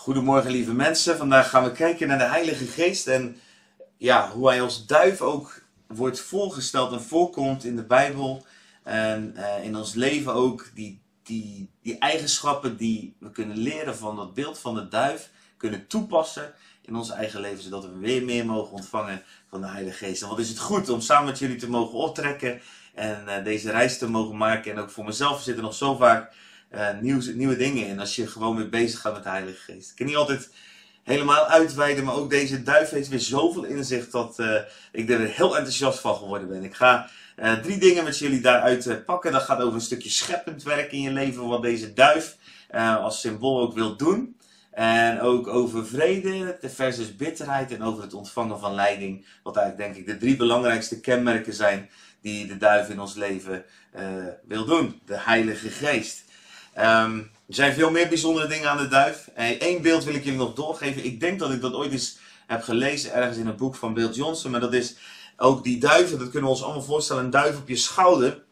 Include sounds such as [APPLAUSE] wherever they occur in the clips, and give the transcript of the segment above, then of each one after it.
Goedemorgen lieve mensen. Vandaag gaan we kijken naar de Heilige Geest en ja, hoe hij als duif ook wordt voorgesteld en voorkomt in de Bijbel. En eh, in ons leven ook die, die, die eigenschappen die we kunnen leren van dat beeld van de duif kunnen toepassen in ons eigen leven, zodat we weer meer mogen ontvangen van de Heilige Geest. En wat is het goed om samen met jullie te mogen optrekken en eh, deze reis te mogen maken. En ook voor mezelf zitten nog zo vaak uh, nieuwe, nieuwe dingen in als je gewoon weer bezig gaat met de Heilige Geest. Ik kan niet altijd helemaal uitweiden, maar ook deze duif heeft weer zoveel inzicht dat uh, ik er heel enthousiast van geworden ben. Ik ga uh, drie dingen met jullie daaruit pakken. Dat gaat over een stukje scheppend werk in je leven, wat deze duif als symbool ook wil doen. En ook over vrede versus bitterheid en over het ontvangen van leiding. Wat eigenlijk denk ik de drie belangrijkste kenmerken zijn die de duif in ons leven wil doen. De Heilige Geest. Um, er zijn veel meer bijzondere dingen aan de duif. Eén beeld wil ik jullie nog doorgeven. Ik denk dat ik dat ooit eens heb gelezen ergens in een boek van Bill Johnson. Maar dat is ook die duiven, dat kunnen we ons allemaal voorstellen, een duif op je schouder.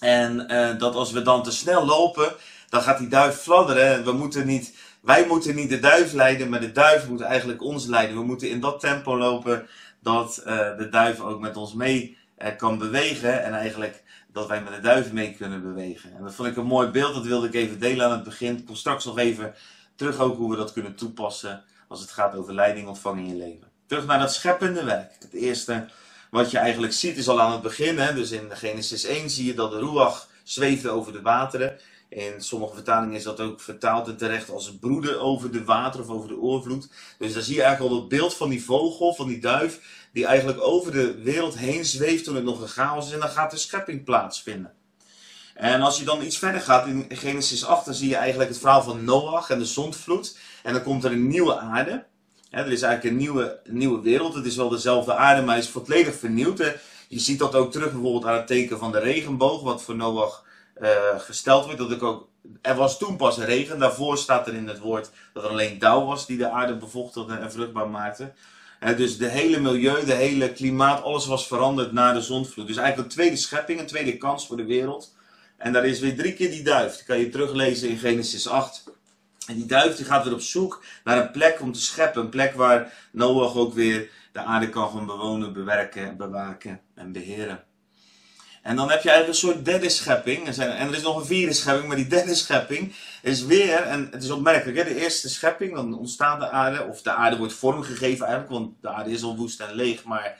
En uh, dat als we dan te snel lopen, dan gaat die duif fladderen. We moeten niet, wij moeten niet de duif leiden, maar de duif moet eigenlijk ons leiden. We moeten in dat tempo lopen dat uh, de duif ook met ons mee kan bewegen. En eigenlijk dat wij met de duiven mee kunnen bewegen. En dat vond ik een mooi beeld, dat wilde ik even delen aan het begin. Ik kom straks nog even terug ook hoe we dat kunnen toepassen als het gaat over leiding ontvangen in je leven. Terug naar dat scheppende werk. Het eerste wat je eigenlijk ziet is al aan het begin. Hè? Dus in Genesis 1 zie je dat de ruach zweefde over de wateren. In sommige vertalingen is dat ook vertaald terecht als broeden over de water of over de oorvloed. Dus daar zie je eigenlijk al het beeld van die vogel, van die duif, die eigenlijk over de wereld heen zweeft toen het nog een chaos is. En dan gaat de schepping plaatsvinden. En als je dan iets verder gaat, in Genesis 8, dan zie je eigenlijk het verhaal van Noach en de zondvloed. En dan komt er een nieuwe aarde. er is eigenlijk een nieuwe, nieuwe wereld. Het is wel dezelfde aarde, maar is volledig vernieuwd. Je ziet dat ook terug bijvoorbeeld aan het teken van de regenboog, wat voor Noach uh, gesteld wordt. Dat ik ook, er was toen pas regen. Daarvoor staat er in het woord dat er alleen dauw was die de aarde bevochtigde en vruchtbaar maakte. Dus de hele milieu, de hele klimaat, alles was veranderd na de zondvloed. Dus eigenlijk een tweede schepping, een tweede kans voor de wereld. En daar is weer drie keer die duif. Kan je teruglezen in Genesis 8. En die duif die gaat weer op zoek naar een plek om te scheppen. Een plek waar Noach ook weer de aarde kan gaan bewonen, bewerken, bewaken en beheren. En dan heb je eigenlijk een soort derde schepping. En er is nog een vierde schepping, maar die derde schepping is weer, en het is opmerkelijk, hè, de eerste schepping, dan ontstaat de aarde, of de aarde wordt vormgegeven eigenlijk, want de aarde is al woest en leeg, maar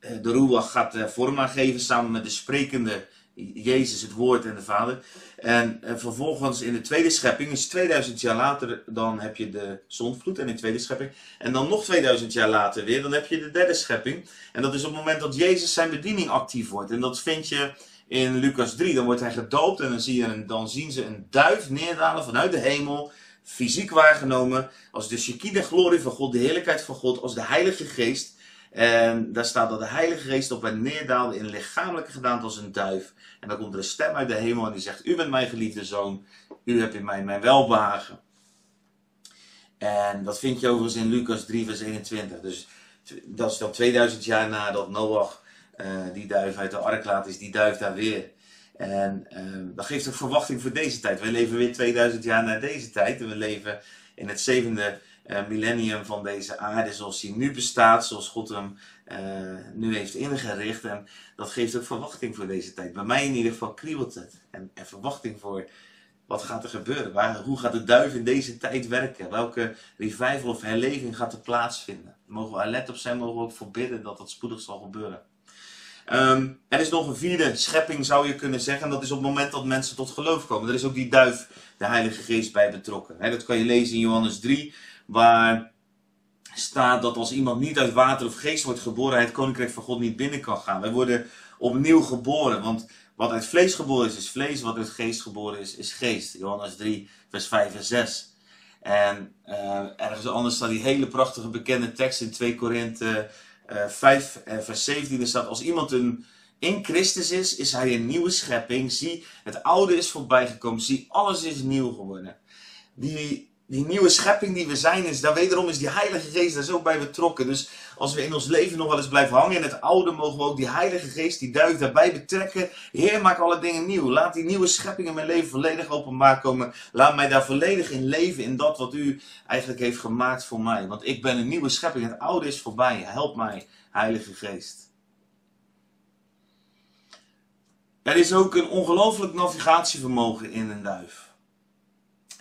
eh, de Ruach gaat eh, vorm aangeven samen met de sprekende Jezus, het woord en de Vader. En, en, vervolgens in de tweede schepping, dus 2000 jaar later, dan heb je de zondvloed en de tweede schepping. En dan nog 2000 jaar later weer, dan heb je de derde schepping. En dat is op het moment dat Jezus zijn bediening actief wordt. En dat vind je in Lucas 3. Dan wordt hij gedoopt en dan, dan zien ze een duif neerdalen vanuit de hemel. Fysiek waargenomen als de Shekinah glorie van God, de heerlijkheid van God, als de Heilige Geest. En daar staat dat de Heilige Geest op hen neerdaalde in lichamelijke gedaante als een duif. En dan komt er een stem uit de hemel en die zegt: U bent mijn geliefde zoon, u hebt in mij mijn welbehagen. En dat vind je overigens in Lucas 3, vers 21. Dus dat is dan 2000 jaar nadat Noach uh, die duif uit de ark laat, is die duif daar weer. En uh, dat geeft een verwachting voor deze tijd. We leven weer 2000 jaar na deze tijd. En we leven in het zevende millennium van deze aarde zoals die nu bestaat, zoals God hem uh, nu heeft ingericht. En dat geeft ook verwachting voor deze tijd. Bij mij in ieder geval kriebelt het. En, en verwachting voor wat gaat er gebeuren? Waar, hoe gaat de duif in deze tijd werken? Welke revival of herleving gaat er plaatsvinden? Mogen we alert op zijn, mogen we ook voorbidden dat dat spoedig zal gebeuren. Um, er is nog een vierde schepping, zou je kunnen zeggen. En dat is op het moment dat mensen tot geloof komen. Er is ook die duif, de Heilige Geest, bij betrokken. Dat kan je lezen in Johannes 3 waar staat dat als iemand niet uit water of geest wordt geboren, hij het koninkrijk van God niet binnen kan gaan. Wij worden opnieuw geboren, want wat uit vlees geboren is, is vlees, wat uit geest geboren is, is geest. Johannes 3, vers 5 en 6. En uh, ergens anders staat die hele prachtige bekende tekst in 2 Korinthe uh, 5, uh, vers 17. Er staat, als iemand een, in Christus is, is hij een nieuwe schepping. Zie, het oude is voorbijgekomen. Zie, alles is nieuw geworden. Die die nieuwe schepping die we zijn, is daar wederom is die Heilige Geest daar zo bij betrokken. Dus als we in ons leven nog wel eens blijven hangen in het oude, mogen we ook die Heilige Geest, die duif daarbij betrekken. Heer, maak alle dingen nieuw. Laat die nieuwe schepping in mijn leven volledig openbaar komen. Laat mij daar volledig in leven, in dat wat u eigenlijk heeft gemaakt voor mij. Want ik ben een nieuwe schepping. Het oude is voorbij. Help mij, Heilige Geest. Er is ook een ongelooflijk navigatievermogen in een duif.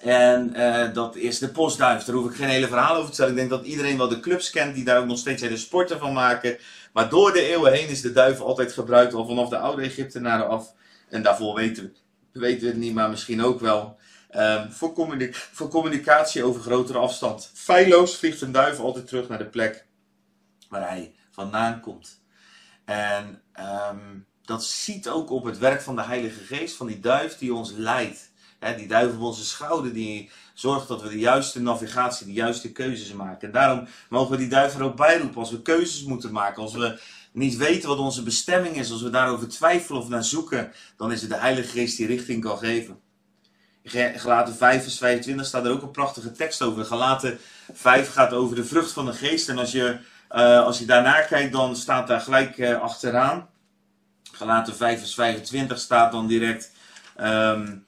En uh, dat is de postduif. Daar hoef ik geen hele verhaal over te stellen. Ik denk dat iedereen wel de clubs kent die daar ook nog steeds hele sporten van maken. Maar door de eeuwen heen is de duif altijd gebruikt, al vanaf de oude Egyptenaren af. En daarvoor weten we, weten we het niet, maar misschien ook wel. Um, voor, communic voor, communicatie over grotere afstand. Feilloos vliegt een duif altijd terug naar de plek waar hij vandaan komt. En um, dat ziet ook op het werk van de Heilige Geest, van die duif die ons leidt. Die duif op onze schouder die zorgt dat we de juiste navigatie, de juiste keuzes maken. En daarom mogen we die duif er ook bij roepen als we keuzes moeten maken. Als we niet weten wat onze bestemming is, als we daarover twijfelen of naar zoeken, dan is het de Heilige Geest die richting kan geven. In Galaten 5 vers 25 staat er ook een prachtige tekst over. Galaten 5 gaat over de vrucht van de geest. En als je, uh, als je daarnaar kijkt, dan staat daar gelijk uh, achteraan. Galaten 5 vers 25 staat dan direct. Um,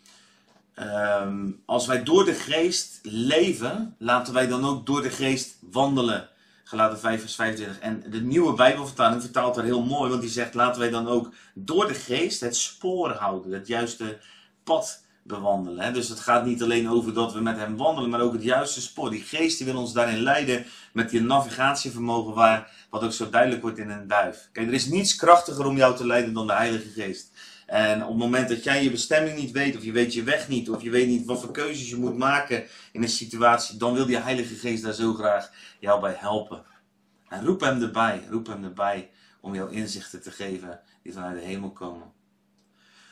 um, als wij door de geest leven, laten wij dan ook door de geest wandelen. Galaten 5 vers 25. En de nieuwe Bijbelvertaling vertaalt er heel mooi, want die zegt: laten wij dan ook door de geest het spoor houden, het juiste pad bewandelen. Dus het gaat niet alleen over dat we met hem wandelen, maar ook het juiste spoor. Die geest die wil ons daarin leiden met die navigatievermogen waar, wat ook zo duidelijk wordt in een duif. Kijk, er is niets krachtiger om jou te leiden dan de Heilige Geest. En op het moment dat jij je bestemming niet weet, of je weet je weg niet, of je weet niet wat voor keuzes je moet maken in een situatie, dan wil die Heilige Geest daar zo graag jou bij helpen. En roep hem erbij, roep hem erbij om jou inzichten te geven die vanuit de hemel komen.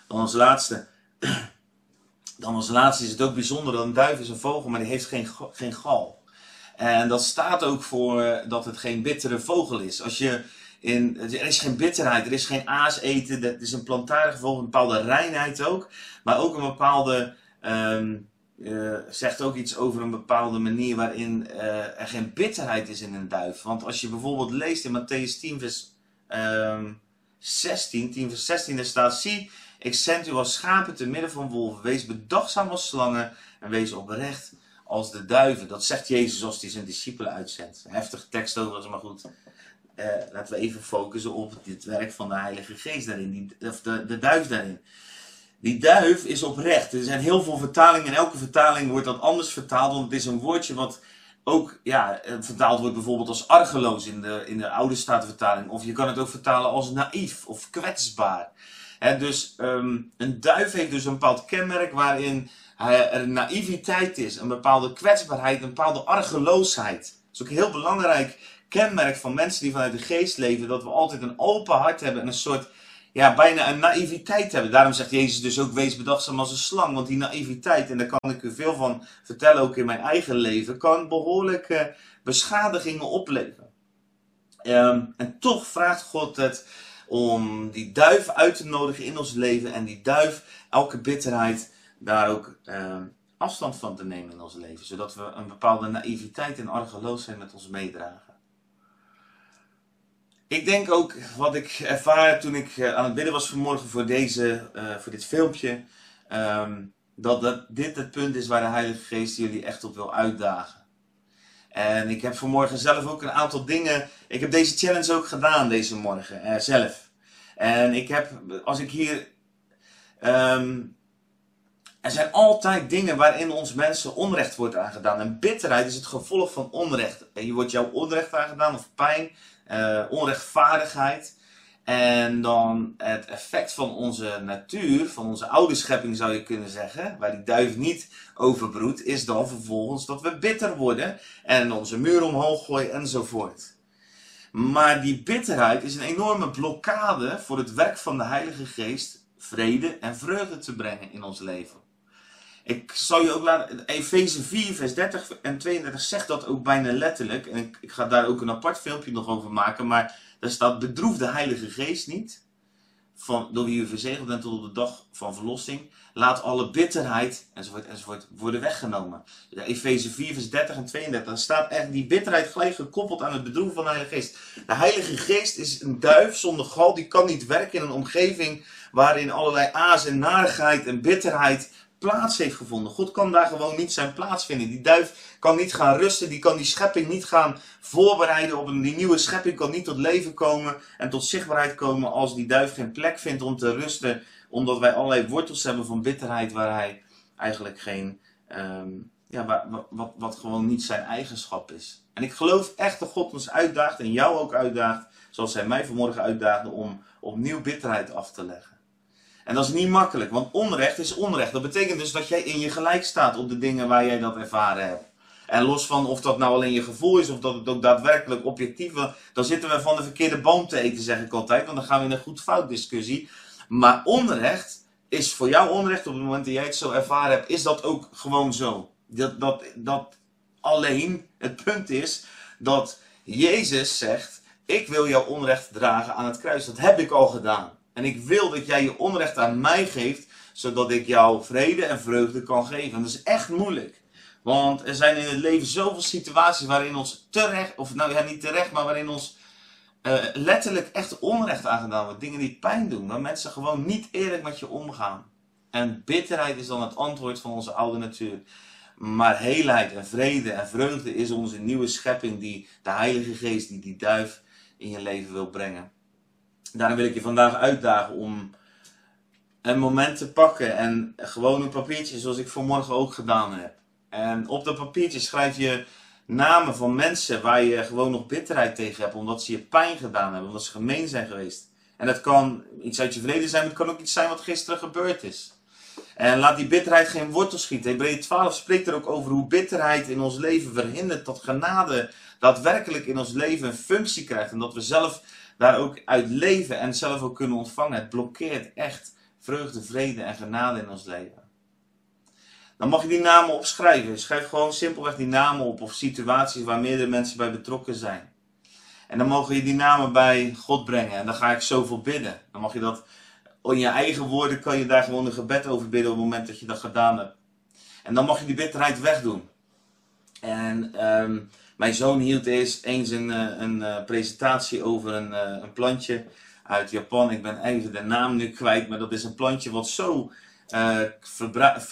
Dan als laatste, [CLEARS THROAT] dan als laatste is het ook bijzonder dat een duif is een vogel, maar die heeft geen, geen gal. En dat staat ook voor dat het geen bittere vogel is. Als je in, er is geen bitterheid, er is geen aas eten. Het is een plantaardige vogel, een bepaalde reinheid ook. Maar ook een bepaalde, um, uh, zegt ook iets over een bepaalde manier waarin uh, er geen bitterheid is in een duif. Want als je bijvoorbeeld leest in Matthäus 10 vers um, 16, 10 vers 16, daar staat, zie, ik zend u als schapen te midden van wolven. Wees bedachtzaam als slangen en wees oprecht als de duiven. Dat zegt Jezus als hij zijn discipelen uitzendt. Heftige tekst overigens, maar goed. Uh, laten we even focussen op het werk van de Heilige Geest daarin. Of de, de duif daarin. Die duif is oprecht. Er zijn heel veel vertalingen. In elke vertaling wordt dat anders vertaald. Want het is een woordje wat ook ja, eh, vertaald wordt bijvoorbeeld als argeloos in de, in de oude statenvertaling. Of je kan het ook vertalen als naïef of kwetsbaar. Dus um, een duif heeft dus een bepaald kenmerk waarin er naïviteit is, een bepaalde kwetsbaarheid, een bepaalde argeloosheid. Dat is ook heel belangrijk kenmerk van mensen die vanuit de geest leven, dat we altijd een open hart hebben en een soort, ja, bijna een naïviteit hebben. Daarom zegt Jezus dus ook, wees bedachtzaam als een slang, want die naïviteit, en daar kan ik u veel van vertellen, ook in mijn eigen leven, kan behoorlijke beschadigingen opleveren. Um, en toch vraagt God het om die duif uit te nodigen in ons leven en die duif, elke bitterheid, daar ook uh, afstand van te nemen in ons leven. Zodat we een bepaalde naïviteit en argeloosheid met ons meedragen. Ik denk ook wat ik ervaar toen ik aan het bidden was vanmorgen voor, deze, uh, voor dit filmpje. Um, dat, dat dit het punt is waar de Heilige Geest jullie echt op wil uitdagen. En ik heb vanmorgen zelf ook een aantal dingen. Ik heb deze challenge ook gedaan deze morgen uh, zelf. En ik heb, als ik hier um, er zijn altijd dingen waarin ons mensen onrecht wordt aangedaan. En bitterheid is het gevolg van onrecht. Je wordt jouw onrecht aangedaan of pijn, uh, onrechtvaardigheid. En dan het effect van onze natuur, van onze oude schepping zou je kunnen zeggen, waar die duif niet overbroedt, is dan vervolgens dat we bitter worden en onze muur omhoog gooien enzovoort. Maar die bitterheid is een enorme blokkade voor het werk van de Heilige Geest vrede en vreugde te brengen in ons leven. Ik zal je ook laten. Efeze 4, vers 30 en 32 zegt dat ook bijna letterlijk. En ik, ga daar ook een apart filmpje nog over maken. Maar daar staat: bedroef de Heilige Geest niet. Van, door wie u verzegeld bent tot op de dag van verlossing. laat alle bitterheid enzovoort, enzovoort worden weggenomen. Ja, Efeze 4, vers 30 en 32. Daar staat echt die bitterheid gelijk gekoppeld aan het bedroeven van de Heilige Geest. De Heilige Geest is een duif zonder gal. Die kan niet werken in een omgeving waarin allerlei aas en narigheid en bitterheid plaats heeft gevonden. God kan daar gewoon niet zijn plaats vinden. Die duif kan niet gaan rusten, die kan die schepping niet gaan voorbereiden op een, die nieuwe schepping kan niet tot leven komen en tot zichtbaarheid komen als die duif geen plek vindt om te rusten, omdat wij allerlei wortels hebben van bitterheid waar hij eigenlijk geen, ehm, ja, wat, wat, wat gewoon niet zijn eigenschap is. En ik geloof echt dat God ons uitdaagt en jou ook uitdaagt, zoals hij mij vanmorgen uitdaagde, om opnieuw bitterheid af te leggen. En dat is niet makkelijk, want onrecht is onrecht. Dat betekent dus dat jij in je gelijk staat op de dingen waar jij dat ervaren hebt. En los van of dat nou alleen je gevoel is of dat het ook daadwerkelijk objectief is, dan zitten we van de verkeerde boom te eten, zeg ik altijd. Want dan gaan we in een goed-fout discussie. Maar onrecht is voor jou onrecht op het moment dat jij het zo ervaren hebt, is dat ook gewoon zo. Dat, dat, dat alleen het punt is dat Jezus zegt: Ik wil jouw onrecht dragen aan het kruis. Dat heb ik al gedaan. En ik wil dat jij je onrecht aan mij geeft, zodat ik jou vrede en vreugde kan geven. En dat is echt moeilijk. Want er zijn in het leven zoveel situaties waarin ons terecht, of nou ja, niet terecht, maar waarin ons uh, letterlijk echt onrecht aangedaan wordt. Dingen die pijn doen, waar mensen gewoon niet eerlijk met je omgaan. En bitterheid is dan het antwoord van onze oude natuur. Maar heelheid en vrede en vreugde is onze nieuwe schepping die de Heilige Geest, die die duif in je leven wil brengen. Daarom wil ik je vandaag uitdagen om een moment te pakken en gewoon een papiertje zoals ik vanmorgen ook gedaan heb. En op dat papiertje schrijf je namen van mensen waar je gewoon nog bitterheid tegen hebt, omdat ze je pijn gedaan hebben, omdat ze gemeen zijn geweest. En dat kan iets uit je verleden zijn, maar het kan ook iets zijn wat gisteren gebeurd is. En laat die bitterheid geen wortel schieten. Hebreeën 12 spreekt er ook over hoe bitterheid in ons leven verhindert dat genade daadwerkelijk in ons leven een functie krijgt. En dat we zelf daar ook uit leven en zelf ook kunnen ontvangen. Het blokkeert echt vreugde, vrede en genade in ons leven. Dan mag je die namen opschrijven. Schrijf gewoon simpelweg die namen op of situaties waar meerdere mensen bij betrokken zijn. En dan mogen je die namen bij God brengen. En dan ga ik zoveel bidden. Dan mag je dat in je eigen woorden kan je daar gewoon een gebed over bidden op het moment dat je dat gedaan hebt. En dan mag je die bitterheid wegdoen. En um, mijn zoon hield eens eens een, eh, een, een presentatie over een, eh, een, plantje uit Japan. Ik ben even de naam nu kwijt, maar dat is een plantje wat zo uh,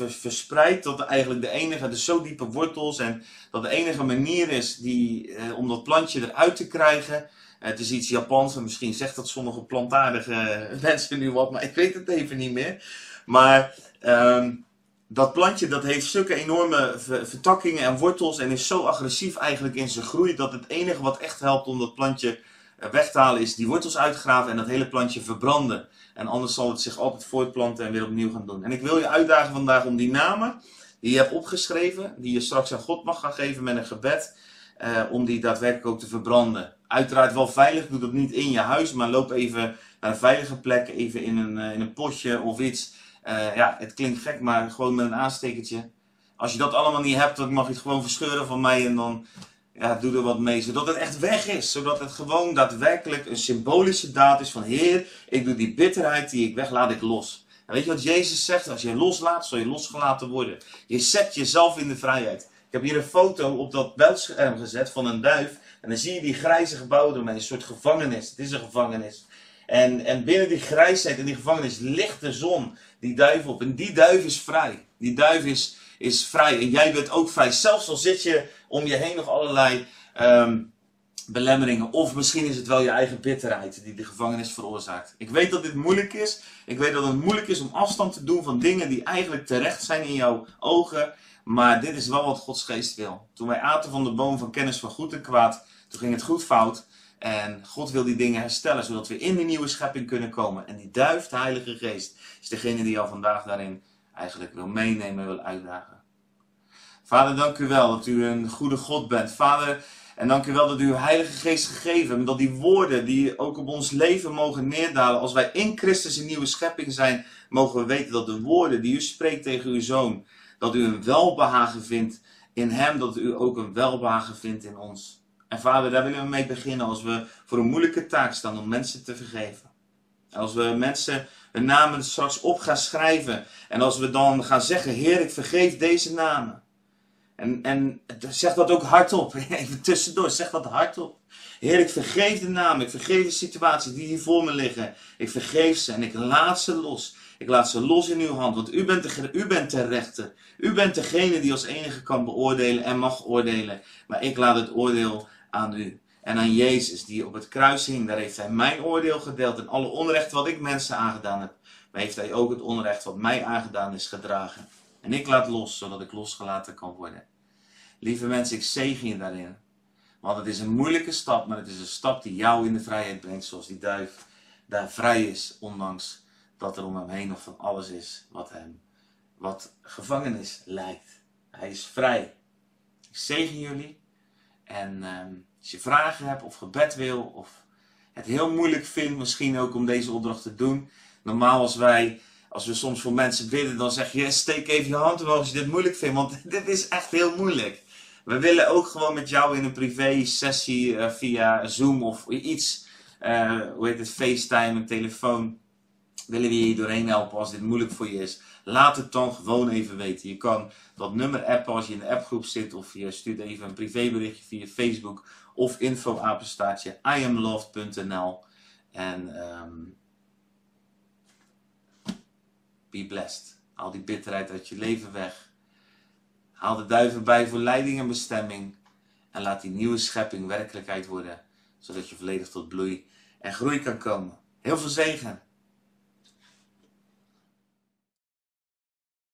verspreidt dat eigenlijk de enige, dus zo diepe wortels en dat de enige manier is die, om dat plantje eruit te krijgen. het is iets Japans en misschien zegt dat sommige plantaardige [LAUGHS] mensen nu wat, maar ik weet het even niet meer. Maar um, dat plantje dat heeft zulke enorme vertakkingen en wortels en is zo agressief eigenlijk in zijn groei dat het enige wat echt helpt om dat plantje eh, weg te halen is die wortels uitgraven en dat hele plantje verbranden. En anders zal het zich altijd voortplanten en weer opnieuw gaan doen. En ik wil je uitdagen vandaag om die namen die je hebt opgeschreven, die je straks aan God mag gaan geven met een gebed, eh, om die daadwerkelijk ook te verbranden. Uiteraard wel veilig, doe dat niet in je huis, maar loop even naar een veilige plek, even in een, uh, in een potje of iets uh, ja, het klinkt gek, maar gewoon met een aanstekertje. Als je dat allemaal niet hebt, dan mag je het gewoon verscheuren van mij en dan ja, doe er wat mee. Zodat het echt weg is. Zodat het gewoon daadwerkelijk een symbolische daad is van Heer, ik doe die bitterheid die ik weg, laat ik los. En weet je wat Jezus zegt? Als je loslaat, zal je losgelaten worden. Je zet jezelf in de vrijheid. Ik heb hier een foto op dat beeldscherm gezet van een duif. En dan zie je die grijze gebouwen ermee, een soort gevangenis. Het is een gevangenis. En, en binnen die grijsheid en die gevangenis ligt de zon die duif op. En die duif is vrij. Die duif is, is vrij. En jij bent ook vrij. Zelfs al zit je om je heen nog allerlei um, belemmeringen. Of misschien is het wel je eigen bitterheid die de gevangenis veroorzaakt. Ik weet dat dit moeilijk is. Ik weet dat het moeilijk is om afstand te doen van dingen die eigenlijk terecht zijn in jouw ogen. Maar dit is wel wat Gods geest wil. Toen wij aten van de boom van kennis van goed en kwaad, toen ging het goed fout. En God wil die dingen herstellen, zodat we in die nieuwe schepping kunnen komen. En die duif, de Heilige Geest, is degene die jou vandaag daarin eigenlijk wil meenemen, wil uitdagen. Vader, dank u wel dat u een goede God bent. Vader, en dank u wel dat u uw Heilige Geest gegeven hebt. Dat die woorden die ook op ons leven mogen neerdalen. Als wij in Christus een nieuwe schepping zijn, mogen we weten dat de woorden die u spreekt tegen uw zoon, dat u een welbehagen vindt in hem, dat u ook een welbehagen vindt in ons. En vader, daar willen we mee beginnen als we voor een moeilijke taak staan om mensen te vergeven. Als we mensen hun namen straks op gaan schrijven. En als we dan gaan zeggen, Heer, ik vergeef deze namen. En, en zeg dat ook hardop. [LAUGHS] Even tussendoor, zeg dat hardop. Heer, ik vergeef de namen, ik vergeef de situaties die hier voor me liggen. Ik vergeef ze en ik laat ze los. Ik laat ze los in uw hand, want u bent, de, u bent de rechter. U bent degene die als enige kan beoordelen en mag oordelen. Maar ik laat het oordeel aan u. En aan Jezus, die op het kruis hing, daar heeft hij mijn oordeel gedeeld. En alle onrecht wat ik mensen aangedaan heb. Maar heeft hij ook het onrecht wat mij aangedaan is gedragen. En ik laat los, zodat ik losgelaten kan worden. Lieve mensen, ik zegen je daarin. Want het is een moeilijke stap, maar het is een stap die jou in de vrijheid brengt. Zoals die duif daar vrij is, ondanks dat er om hem heen nog van alles is wat hem, wat gevangenis lijkt. Hij is vrij. Ik zegen jullie. En ehm, als je vragen hebt of gebed wil, of het heel moeilijk vindt misschien ook om deze opdracht te doen. Normaal als wij, als we soms voor mensen bidden, dan zeg je steek even je hand omhoog als je dit moeilijk vindt. Want [LAUGHS] dit is echt heel moeilijk. We willen ook gewoon met jou in een privé sessie uh, via Zoom of iets, uh, hoe heet het, FaceTime, een telefoon. Willen we je doorheen helpen als dit moeilijk voor je is? Laat het dan gewoon even weten. Je kan dat nummer appen als je in de appgroep zit of je stuurt even een privéberichtje via Facebook of info apenstaartje iamloved.nl en um, be blessed. Haal die bitterheid uit je leven weg. Haal de duiven bij voor leiding en bestemming. En laat die nieuwe schepping werkelijkheid worden. Zodat je volledig tot bloei en groei kan komen. Heel veel zegen.